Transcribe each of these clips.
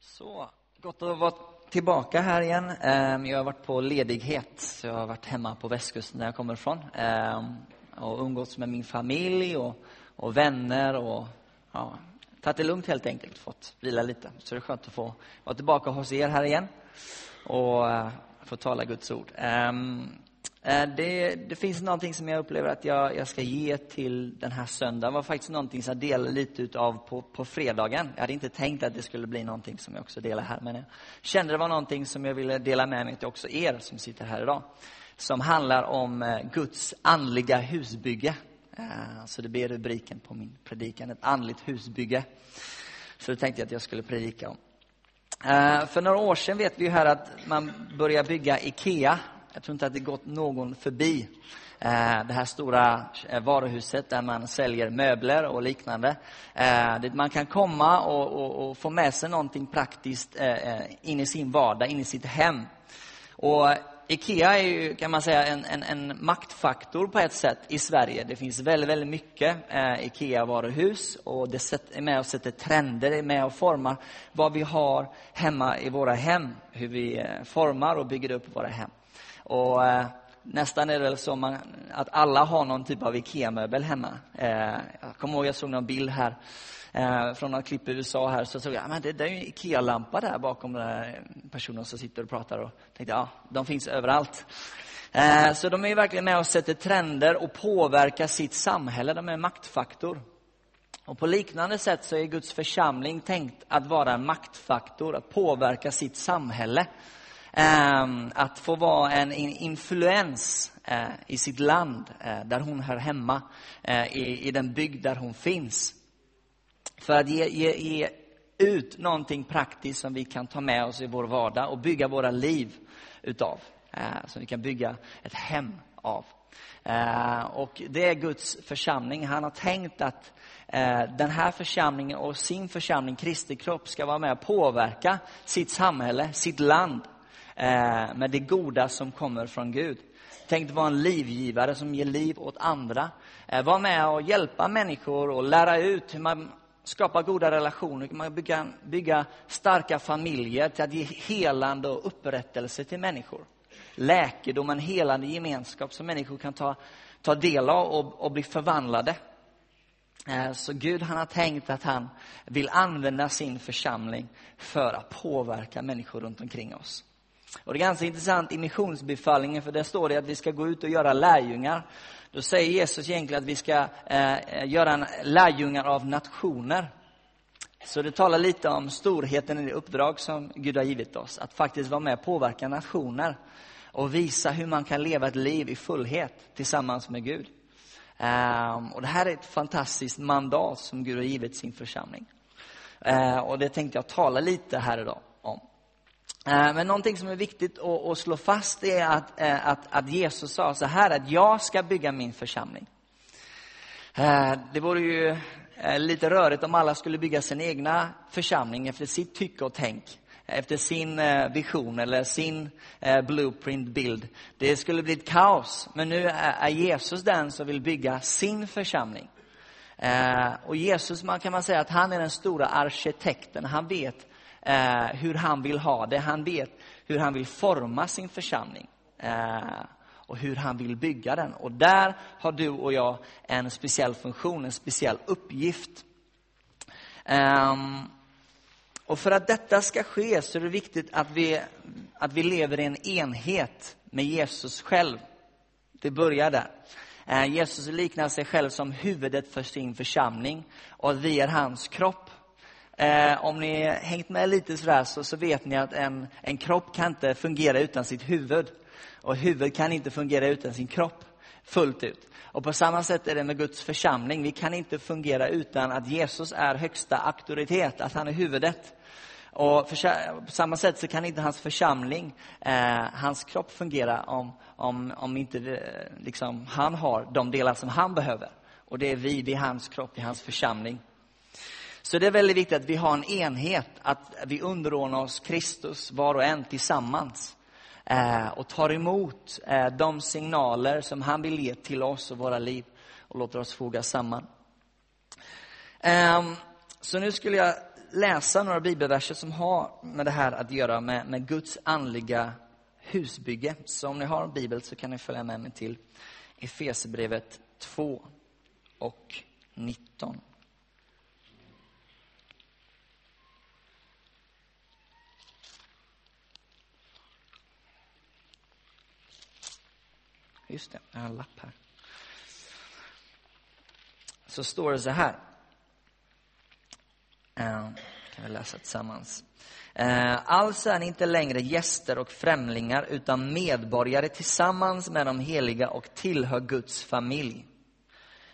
Så, gott att vara tillbaka här igen. Ehm, jag har varit på ledighet, så jag har varit hemma på västkusten där jag kommer ifrån. Ehm, och umgåtts med min familj och, och vänner och ja, tagit det lugnt helt enkelt. Fått vila lite. Så det är skönt att få vara tillbaka hos er här igen och eh, få tala Guds ord. Ehm, Eh, det, det finns någonting som jag upplever att jag, jag ska ge till den här söndagen. Det var faktiskt någonting som jag delade lite utav på, på fredagen. Jag hade inte tänkt att det skulle bli någonting som jag också delar här, men jag kände det var någonting som jag ville dela med mig till också er som sitter här idag. Som handlar om eh, Guds andliga husbygge. Eh, så det blir rubriken på min predikan, ett andligt husbygge. Så det tänkte jag att jag skulle predika om. För några år sedan vet vi ju här att man börjar bygga IKEA. Jag tror inte att det gått någon förbi. Eh, det här stora eh, varuhuset där man säljer möbler och liknande. Eh, Dit Man kan komma och, och, och få med sig någonting praktiskt in i sin vardag, in i sitt hem. Och IKEA är ju, kan man säga, en, en, en maktfaktor på ett sätt i Sverige. Det finns väldigt, väldigt mycket eh, IKEA-varuhus och det sätt- är med och sätter trender, är med och formar vad vi har hemma i våra hem. Hur vi eh, formar och bygger upp våra hem. Och eh, nästan är det väl så man, att alla har någon typ av IKEA-möbel hemma. Eh, jag kommer ihåg, jag såg någon bild här eh, från något klipp i USA här, så såg jag, men det, det är ju en IKEA-lampa där bakom den personen som sitter och pratar och tänkte, ja, de finns överallt. Eh, så de är ju verkligen med och sätter trender och påverkar sitt samhälle, de är en maktfaktor. Och på liknande sätt så är Guds församling tänkt att vara en maktfaktor, att påverka sitt samhälle. Ehm, att få vara en influens eh, i sitt land, eh, där hon hör hemma, eh, i, i den bygd där hon finns. För att ge, ge, ge ut någonting praktiskt som vi kan ta med oss i vår vardag och bygga våra liv utav. Eh, Som vi kan bygga ett hem av. Eh, Och det är Guds församling. Han har tänkt att eh, den här församlingen och sin församling, Kristi kropp, ska vara med och påverka sitt samhälle, sitt land eh, med det goda som kommer från Gud. Tänk att vara en livgivare som ger liv åt andra. Eh, med och hjälpa människor och lära ut hur man skapar goda relationer, hur man bygga, bygga starka familjer till att ge helande och upprättelse till människor. Läkedom, en helande gemenskap som människor kan ta, ta del av och, och bli förvandlade. Eh, så Gud han har tänkt att han vill använda sin församling för att påverka människor runt omkring oss. Och det är ganska intressant i missionsbefallningen, för där står det att vi ska gå ut och göra lärjungar. Då säger Jesus egentligen att vi ska eh, eh, göra en lärjungar av nationer. Så det talar lite om storheten i det uppdrag som Gud har givit oss. Att faktiskt vara med och påverka nationer. Och visa hur man kan leva ett liv i fullhet tillsammans med Gud. Ehm, och det här är ett fantastiskt mandat som Gud har givit sin församling. Eh, och det tänkte jag tala lite här idag Eh, men någonting som är viktigt att, slå fast är att, eh, att, att Jesus sa så här att jag ska bygga min församling. Eh, det vore ju lite rörigt om alla skulle bygga sin egna församling efter sitt tycke och tänk. Efter sin vision eller sin blueprint, bild. Det skulle bli ett kaos. Men nu är Jesus den som vill bygga sin församling. Och Jesus, man kan man säga att han är den stora arkitekten. Han vet eh, hur han vill ha det. Han vet hur han vill forma sin församling. Eh, och hur han vill bygga den. Och där har du och jag en speciell funktion, en speciell uppgift. Eh, och för att detta ska ske så är det viktigt att vi, att vi lever i en enhet med Jesus själv. Det börjar där. Eh, Jesus liknar sig själv som huvudet för sin församling och att vi är hans kropp. Eh, om ni hängt med lite sådär så, så vet ni att en, en kropp kan inte fungera utan sitt huvud. Och huvud kan inte fungera utan sin kropp fullt ut. Och på samma sätt är det med Guds församling. Vi kan inte fungera utan att Jesus är högsta auktoritet, att han är huvudet. Och för, på samma sätt så kan inte hans församling, eh, hans kropp fungera om, om, om inte det, liksom, han har de delar som han behöver. Och det är vi, det är hans kropp, det är hans församling. Så det är väldigt viktigt att vi har en enhet, att vi underordnar oss Kristus var och en tillsammans. Eh, och tar emot eh, de signaler som han vill ge till oss och våra liv och låter oss foga samman. Ehm, så nu skulle jag läsa några bibelverser som har med det här att göra, med, med Guds andliga husbygge. Så om ni har en bibel så kan ni följa med mig till Efesierbrevet 2 och 19. Just det, jag har en lapp här. Så står det så här. Uh, kan vi läsa tillsammans. Eh, alltså är ni inte längre gäster och främlingar utan medborgare tillsammans med de heliga och tillhör Guds familj.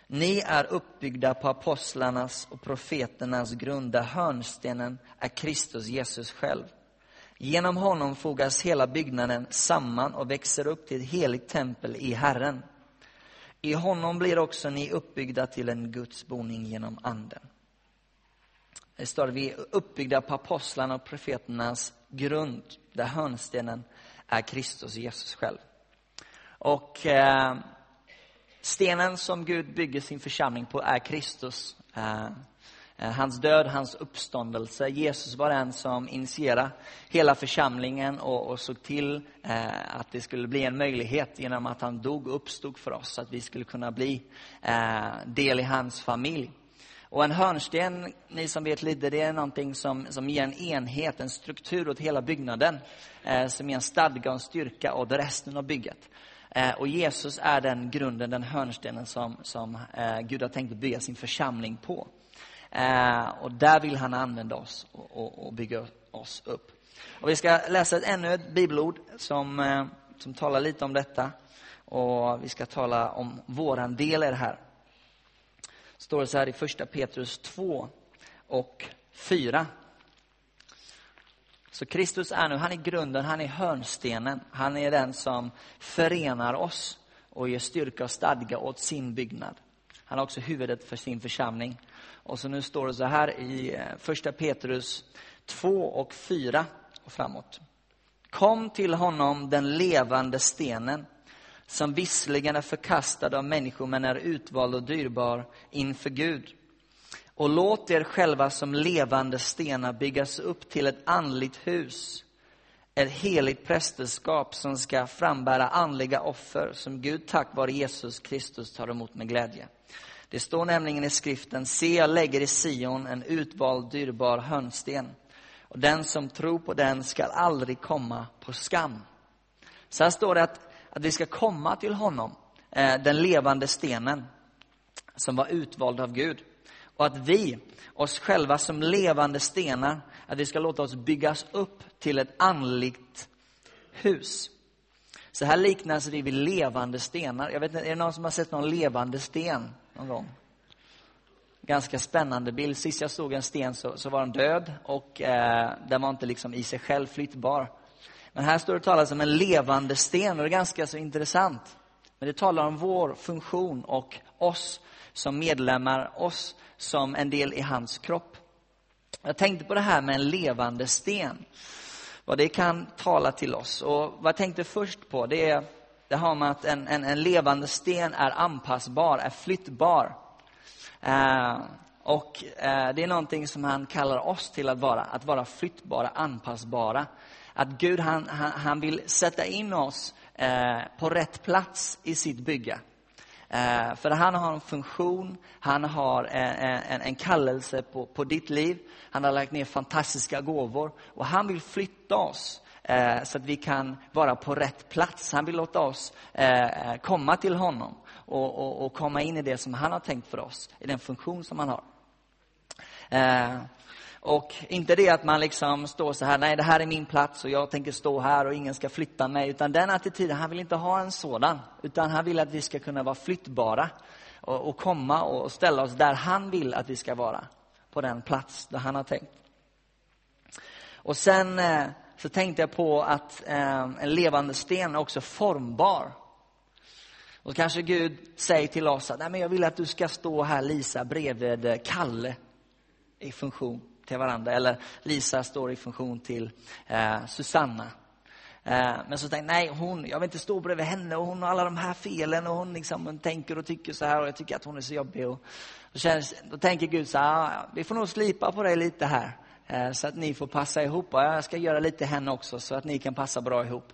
Ni är uppbyggda på apostlarnas och profeternas grund där hörnstenen är Kristus Jesus själv. Genom honom fogas hela byggnaden samman och växer upp till ett heligt tempel i Herren. I honom blir också ni uppbyggda till en Guds boning genom Anden. Det står att vi är uppbyggda på apostlarna och profeternas grund, där hörnstenen är Kristus Jesus själv. Och eh, stenen som Gud bygger sin församling på är Kristus. Eh, Eh, hans död, hans uppståndelse. Jesus var den som initierade hela församlingen och, och såg till eh, att det skulle bli en möjlighet genom att han dog och uppstod för oss, att vi skulle kunna bli eh, del i hans familj. Och en hörnsten, ni som vet lite, det är någonting som, som ger en enhet, en struktur åt hela byggnaden. Eh, som ger en stadga och en styrka åt resten av bygget. Eh, och Jesus är den grunden, den hörnstenen som, som eh, Gud har tänkt att bygga sin församling på. Eh, och där vill han använda oss och, och, och, bygga oss upp. Och vi ska läsa ett, ännu ett bibelord som, eh, som talar lite om detta. Och vi ska tala om våran del i det här. Står det så här i första Petrus 2 och 4. Så Kristus är nu, han är grunden, han är hörnstenen. Han är den som förenar oss och ger styrka och stadga åt sin byggnad. Han är också huvudet för sin församling. Och så nu står det så här i eh, första Petrus 2 och 4 och framåt. Kom till honom den levande stenen som visserligen är förkastad av människor men är utvald och dyrbar inför Gud. Och låt er själva som levande stenar byggas upp till ett andligt hus, ett heligt prästerskap som ska frambära andliga offer som Gud tack vare Jesus Kristus tar emot med glädje. Det står nämligen i skriften, se jag lägger i Sion en utvald dyrbar hörnsten och den som tror på den skall aldrig komma på skam. Så här står det att, att vi ska komma till honom, eh, den levande stenen som var utvald av Gud. Och att vi, oss själva som levande stenar, att vi ska låta oss byggas upp till ett andligt hus. Så här liknas vi vid levande stenar. Jag vet inte, är det någon som har sett någon levande sten? Någon gång. Ganska spännande bild. Sist jag såg en sten så, så var den död och eh, den var inte liksom i sig själv flyttbar. Men här står det talas om en levande sten och det är ganska så intressant. Men det talar om vår funktion och oss som medlemmar, oss som en del i hans kropp. Jag tänkte på det här med en levande sten. Vad det kan tala till oss. Och vad jag tänkte först på det är det har med att en, en, en levande sten är anpassbar, är flyttbar. Eh, och eh, det är någonting som han kallar oss till att vara, att vara flyttbara, anpassbara. Att Gud han, han, han vill sätta in oss eh, på rätt plats i sitt bygge. Eh, för han har en funktion, han har eh, en, en, en kallelse på, på ditt liv. Han har lagt ner fantastiska gåvor och han vill flytta oss Eh, så att vi kan vara på rätt plats. Han vill låta oss eh, eh, komma till honom och, och, och, komma in i det som han har tänkt för oss, i den funktion som han har. Eh, och inte det att man liksom står så här, nej det här är min plats och jag tänker stå här och ingen ska flytta mig. Utan den attityden, han vill inte ha en sådan. Utan han vill att vi ska kunna vara flyttbara och, och komma och ställa oss där han vill att vi ska vara. På den plats där han har tänkt. Och sen eh, så tänkte jag på att eh, en levande sten är också formbar. Och kanske Gud säger till oss att Nej, men jag vill att du ska stå här Lisa bredvid Kalle i funktion till varandra. Eller Lisa står i funktion till eh, Susanna. Eh, men så tänkte jag, nej, hon, jag vill inte stå bredvid henne och hon har alla de här felen och hon liksom tänker och tycker så här och jag tycker att hon är så jobbig. Och, och känns, då tänker Gud så här, vi får nog slipa på dig lite här Eh, så att ni får passa ihop. Och jag ska göra lite henne också så att ni kan passa bra ihop.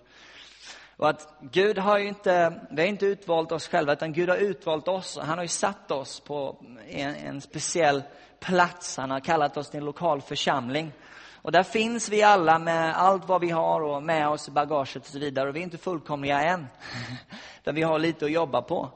Och att Gud har ju inte, vi har inte utvalt oss själva, utan Gud har utvalt oss. Han har ju satt oss på en, en speciell plats. Han har kallat oss till en lokal församling. Och där finns vi alla med allt vad vi har och med oss i bagaget och så vidare. Och vi är inte fullkomliga än. Där vi har lite att jobba på.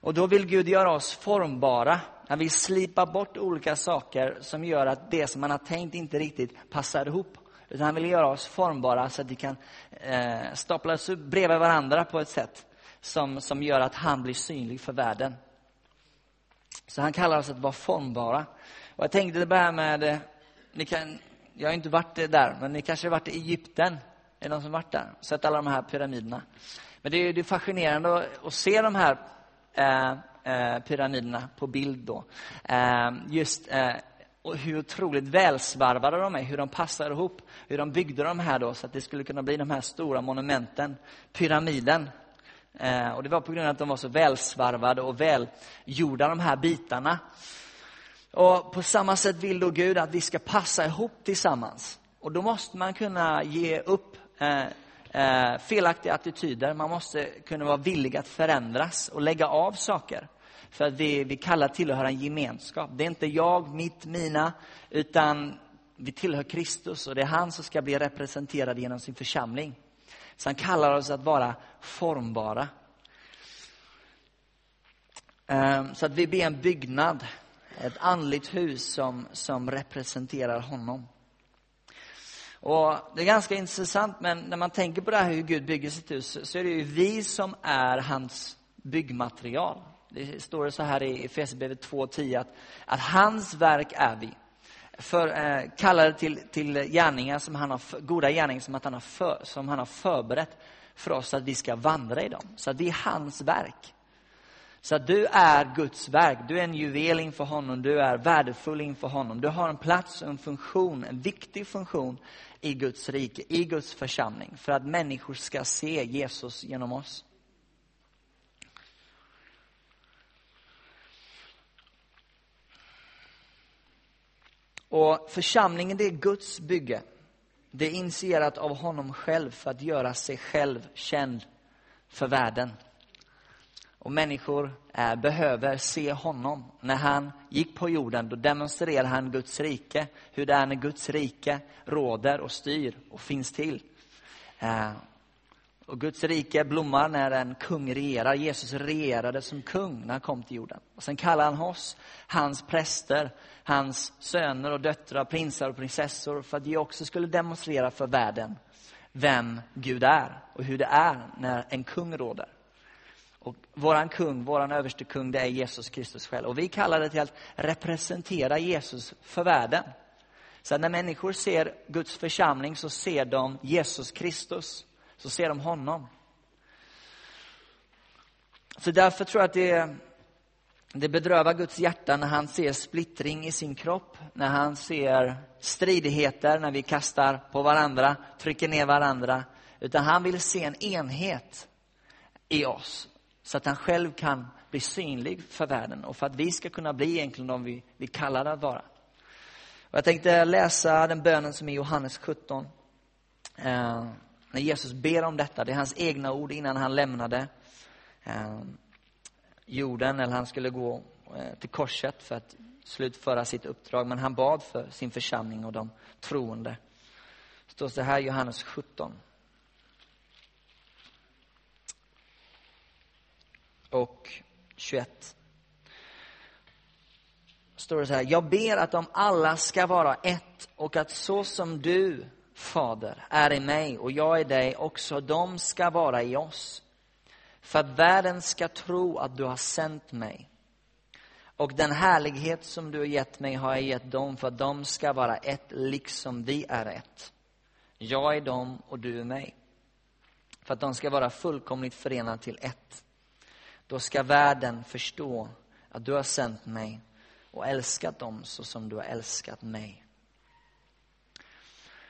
Och då vill Gud göra oss formbara. Han vill slipa bort olika saker som gör att det som man har tänkt inte riktigt passar ihop. Utan han vill göra oss formbara så att vi kan eh, staplas upp bredvid varandra på ett sätt som, som gör att han blir synlig för världen. Så han kallar oss att vara formbara. Och jag tänkte det här med, eh, ni kan, jag har inte varit där, men ni kanske har varit i Egypten. Är det någon som varit där? Sett alla de här pyramiderna. Men det är, det är fascinerande att, att se de här eh, eh, pyramiderna på bild då. Eh, just eh, och hur otroligt välsvarvade de är, hur de passar ihop, hur de byggde de här då så att det skulle kunna bli de här stora monumenten, pyramiden. Eh, och det var på grund av att de var så välsvarvade och välgjorda de här bitarna. Och på samma sätt vill då Gud att vi ska passa ihop tillsammans. Och då måste man kunna ge upp eh, eh, felaktiga attityder. Man måste kunna vara villig att förändras och lägga av saker. För att vi, vi kallar tillhöra en gemenskap. Det är inte jag, mitt, mina, utan vi tillhör Kristus och det är han som ska bli representerad genom sin församling. Så han kallar oss att vara formbara. Ehm, så att vi blir en byggnad, ett andligt hus som, som representerar honom. Och Det är ganska intressant, men när man tänker på det här hur Gud bygger sitt hus så är det ju vi som är hans byggmaterial. Det står så här i Efesierbrevet 2.10 att, att hans verk är vi. För, eh, kallade till, till gärningar som han har, goda gärningar som, att han har för, som han har förberett för oss att vi ska vandra i dem. Så att det är hans verk. Så att du är Guds verk, du är en juvel inför honom, du är värdefull inför honom. Du har en plats en funktion, en viktig funktion i Guds rike, i Guds församling. För att människor ska se Jesus genom oss. Och församlingen det är Guds bygge. Det är initierat av honom själv för att göra sig själv känd för världen. Och människor eh, behöver se honom. När han gick på jorden, då demonstrerade han Guds rike. Hur det är när Guds rike råder och styr och finns till. Eh, och Guds rike blommar när en kung regerar. Jesus regerade som kung när han kom till jorden. Och sen kallar han oss, hans präster, hans söner och döttrar, prinsar och prinsessor för att vi också skulle demonstrera för världen vem Gud är och hur det är när en kung råder. Och våran kung, våran överste kung, det är Jesus Kristus själv. Och vi kallar det till att representera Jesus för världen. Så när människor ser Guds församling så ser de Jesus Kristus så ser de honom. Så därför tror jag att det, det bedrövar Guds hjärta när han ser splittring i sin kropp, när han ser stridigheter, när vi kastar på varandra, trycker ner varandra. Utan han vill se en enhet i oss, så att han själv kan bli synlig för världen och för att vi ska kunna bli egentligen de vi, vi kallar att vara. Och jag tänkte läsa den bönen som är Johannes 17. Eh, när Jesus ber om detta, det är hans egna ord innan han lämnade eh, jorden, eller han skulle gå eh, till korset för att slutföra sitt uppdrag. Men han bad för sin församling och de troende. Det står så här i Johannes 17. Och 21. Står det så här, jag ber att de alla ska vara ett och att så som du Fader, är i mig och jag i dig, också de ska vara i oss. För att världen ska tro att du har sänt mig. Och den härlighet som du har gett mig har jag gett dem för att de ska vara ett, liksom vi är ett. Jag är dem och du är mig. För att de ska vara fullkomligt förenade till ett. Då ska världen förstå att du har sänt mig och älskat dem så som du har älskat mig.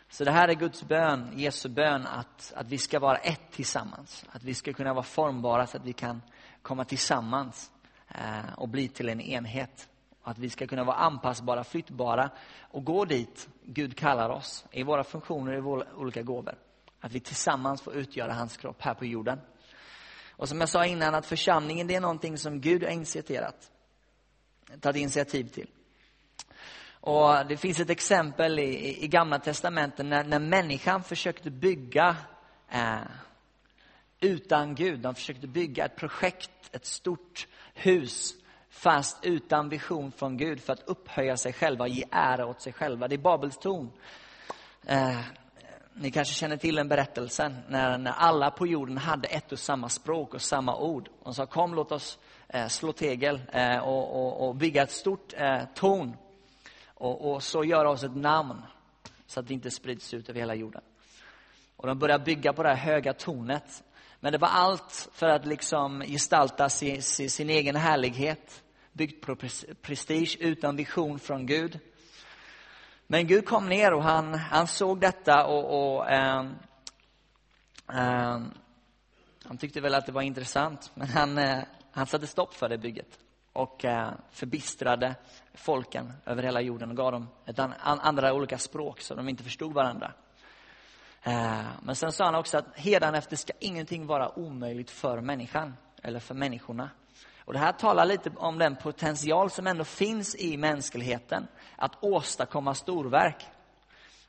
Så det här är Guds bön, Jesu bön, att, att vi ska vara ett tillsammans. Att vi ska kunna vara formbara så att vi kan komma tillsammans eh, och bli till en enhet. Att vi ska kunna vara anpassbara, flyttbara och gå dit Gud kallar oss i våra funktioner, i våra olika gåvor. Att vi tillsammans får utgöra hans kropp här på jorden. Och som jag sa innan, att församlingen det är någonting som Gud har initierat, tagit initiativ till. Och Det finns ett exempel i, i Gamla Testamentet när, när människan försökte bygga eh, utan Gud. De försökte bygga ett projekt, ett stort hus, fast utan vision från Gud för att upphöja sig själva och ge ära åt sig själva. Det är Babels torn. Eh, ni kanske känner till den berättelsen när, när alla på jorden hade ett och samma språk och samma ord. De sa kom låt oss eh, slå tegel eh, och, och, och, bygga ett stort eh, torn och, och, så göra oss ett namn så att det inte sprids ut över hela jorden. Och de började bygga på det här höga tornet. Men det var allt för att liksom gestalta sin, sin, sin egen härlighet. Byggt på prestige utan vision från Gud. Men Gud kom ner och han, han såg detta och, och eh, eh, han tyckte väl att det var intressant, men han, eh, han satte stopp för det bygget och eh, förbistrade folken över hela jorden och gav dem ett an, andra olika språk så de inte förstod varandra. Eh, men sen sa han också att efter ska ingenting vara omöjligt för människan eller för människorna. Och Det här talar lite om den potential som ändå finns i mänskligheten att åstadkomma storverk.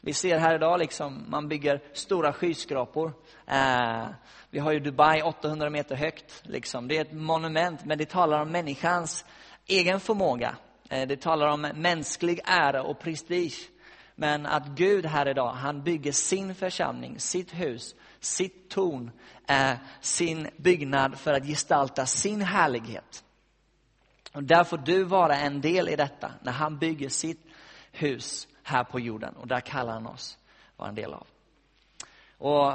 Vi ser här idag liksom man bygger stora skyskrapor. Eh, vi har ju Dubai 800 meter högt. Liksom. Det är ett monument, men det talar om människans egen förmåga. Eh, det talar om mänsklig ära och prestige. Men att Gud här idag, han bygger sin församling, sitt hus, sitt torn, eh, sin byggnad för att gestalta sin härlighet. Och där får du vara en del i detta, när han bygger sitt hus här på jorden. Och där kallar han oss vara en del av. Och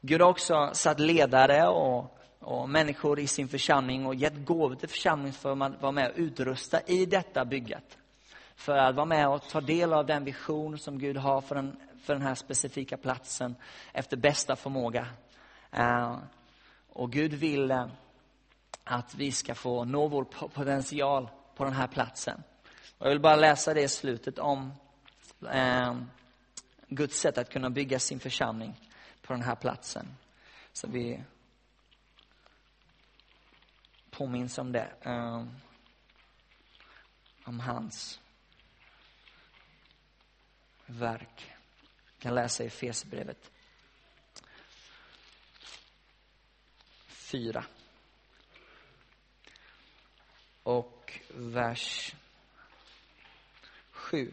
Gud har också satt ledare och, och människor i sin församling och gett gåvor till församlingen för att vara med och utrusta i detta bygget. För att vara med och ta del av den vision som Gud har för den, för den här specifika platsen efter bästa förmåga. Eh, och Gud vill eh, att vi ska få nå vår potential på den här platsen. Och jag vill bara läsa det i slutet om eh, Guds sätt att kunna bygga sin församling på den här platsen. Så vi påminns om det. om hans verk. Vi kan läsa i Fesbrevet 4. Och vers 7.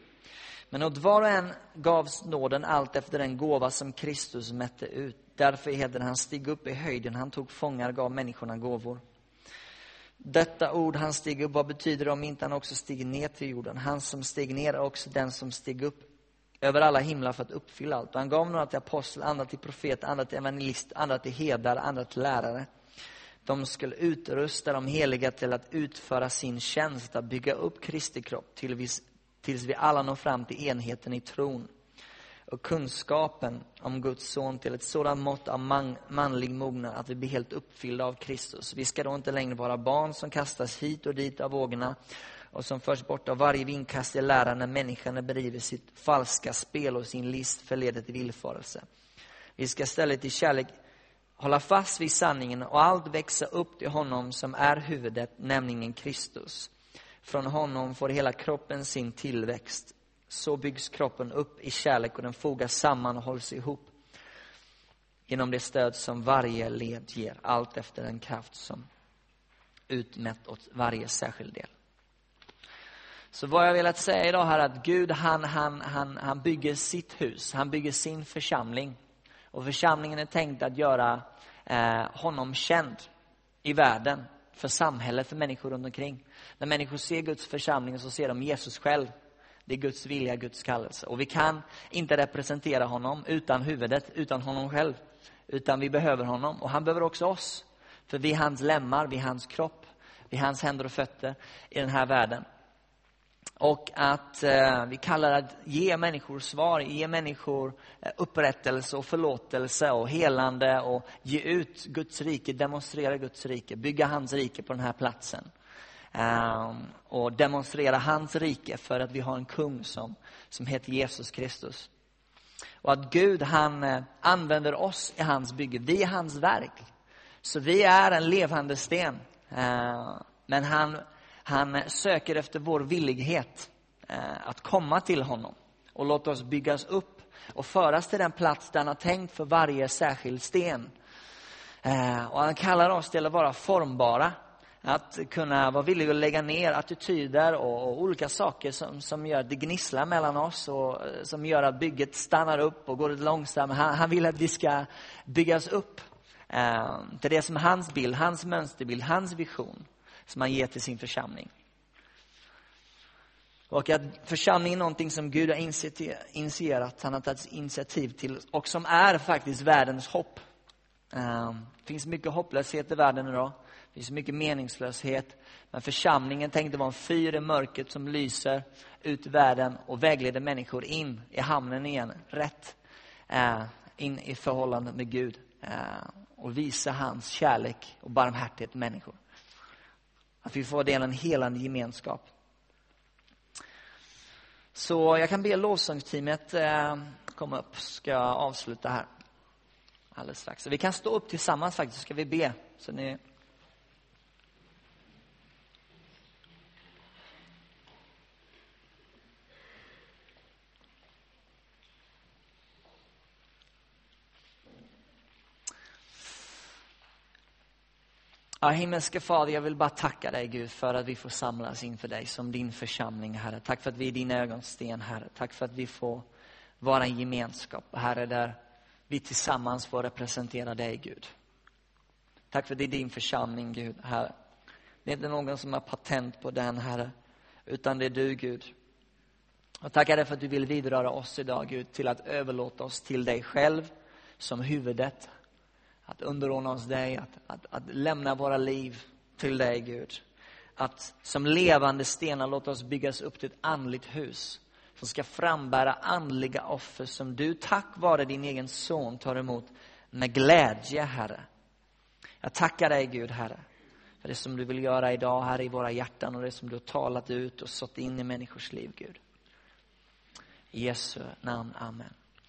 Men åt var och en gavs nåden allt efter den gåva som Kristus mätte ut. Därför heter han stig upp i höjden, han tog fångar, gav människorna gåvor. Detta ord, han steg upp, vad betyder det om inte han också steg ner till jorden? Han som steg ner är också den som steg upp över alla himlar för att uppfylla allt. Och han gav några till apostel, andra till profet, andra till evangelist, andra till herdar, andra till lärare. De skulle utrusta de heliga till att utföra sin tjänst, att bygga upp Kristi kropp tills vi alla når fram till enheten i tron och kunskapen om Guds son till ett sådant mått av man, manlig mognad att vi blir helt uppfyllda av Kristus. Vi ska då inte längre vara barn som kastas hit och dit av vågorna och som förs bort av varje vindkast i läran när människan bedriver sitt falska spel och sin list förleder till villfarelse. Vi ska istället i kärlek hålla fast vid sanningen och allt växa upp till honom som är huvudet, nämligen Kristus. Från honom får hela kroppen sin tillväxt. Så byggs kroppen upp i kärlek och den fogas samman och hålls ihop genom det stöd som varje led ger, allt efter den kraft som utmätt åt varje särskild del. Så vad jag velat säga idag är att Gud han, han, han, han bygger sitt hus, han bygger sin församling. Och församlingen är tänkt att göra eh, honom känd i världen, för samhället, för människor runt omkring. När människor ser Guds församling så ser de Jesus själv. Det är Guds vilja, Guds kallelse. Och vi kan inte representera honom utan huvudet, utan honom själv. Utan vi behöver honom och han behöver också oss. För vi är hans lemmar, vi är hans kropp, vi är hans händer och fötter i den här världen. Och att eh, vi kallar det att ge människor svar, ge människor eh, upprättelse och förlåtelse och helande och ge ut Guds rike, demonstrera Guds rike, bygga hans rike på den här platsen. Um, och demonstrera hans rike för att vi har en kung som, som heter Jesus Kristus. Och att Gud han eh, använder oss i hans bygge, vi är hans verk. Så vi är en levande sten. Uh, men han han söker efter vår villighet eh, att komma till honom och låta oss byggas upp och föras till den plats där han har tänkt för varje särskild sten. Eh, och han kallar oss till att vara formbara, att kunna vara villiga att lägga ner attityder och, och olika saker som, som gör att det gnisslar mellan oss och eh, som gör att bygget stannar upp och går lite långsamt. Han, han vill att vi ska byggas upp eh, till det som är hans bild, hans mönsterbild, hans vision som han ger till sin församling. Och att församlingen är någonting som Gud har initierat, han har tagit initiativ till och som är faktiskt världens hopp. Ehm, det finns mycket hopplöshet i världen idag. Det finns mycket meningslöshet. Men församlingen tänkte vara en fyr i mörkret som lyser ut i världen och vägleder människor in i hamnen igen, rätt eh, in i förhållande med Gud eh, och visa hans kärlek och barmhärtighet till människor. Att vi får del av en helande gemenskap. Så jag kan be lovsångsteamet eh, komma upp, ska jag avsluta här alldeles strax. Vi kan stå upp tillsammans faktiskt, så ska vi be. Så ni Ja, himmelske Fader, jag vill bara tacka dig Gud för att vi får samlas inför dig som din församling, Herre. Tack för att vi är din ögonsten, Herre. Tack för att vi får vara en gemenskap, Herre, där vi tillsammans får representera dig, Gud. Tack för att det är din församling, Gud, Herre. Det är inte någon som har patent på den, Herre, utan det är du, Gud. Och tackar dig för att du vill vidröra oss idag, Gud, till att överlåta oss till dig själv som huvudet, att underordna oss dig, att, att, att lämna våra liv till dig, Gud. Att som levande stenar låta oss byggas upp till ett andligt hus som ska frambära andliga offer som du tack vare din egen son tar emot med glädje, Herre. Jag tackar dig, Gud, Herre, för det som du vill göra idag här i våra hjärtan och det som du har talat ut och sått in i människors liv, Gud. I Jesu namn, Amen.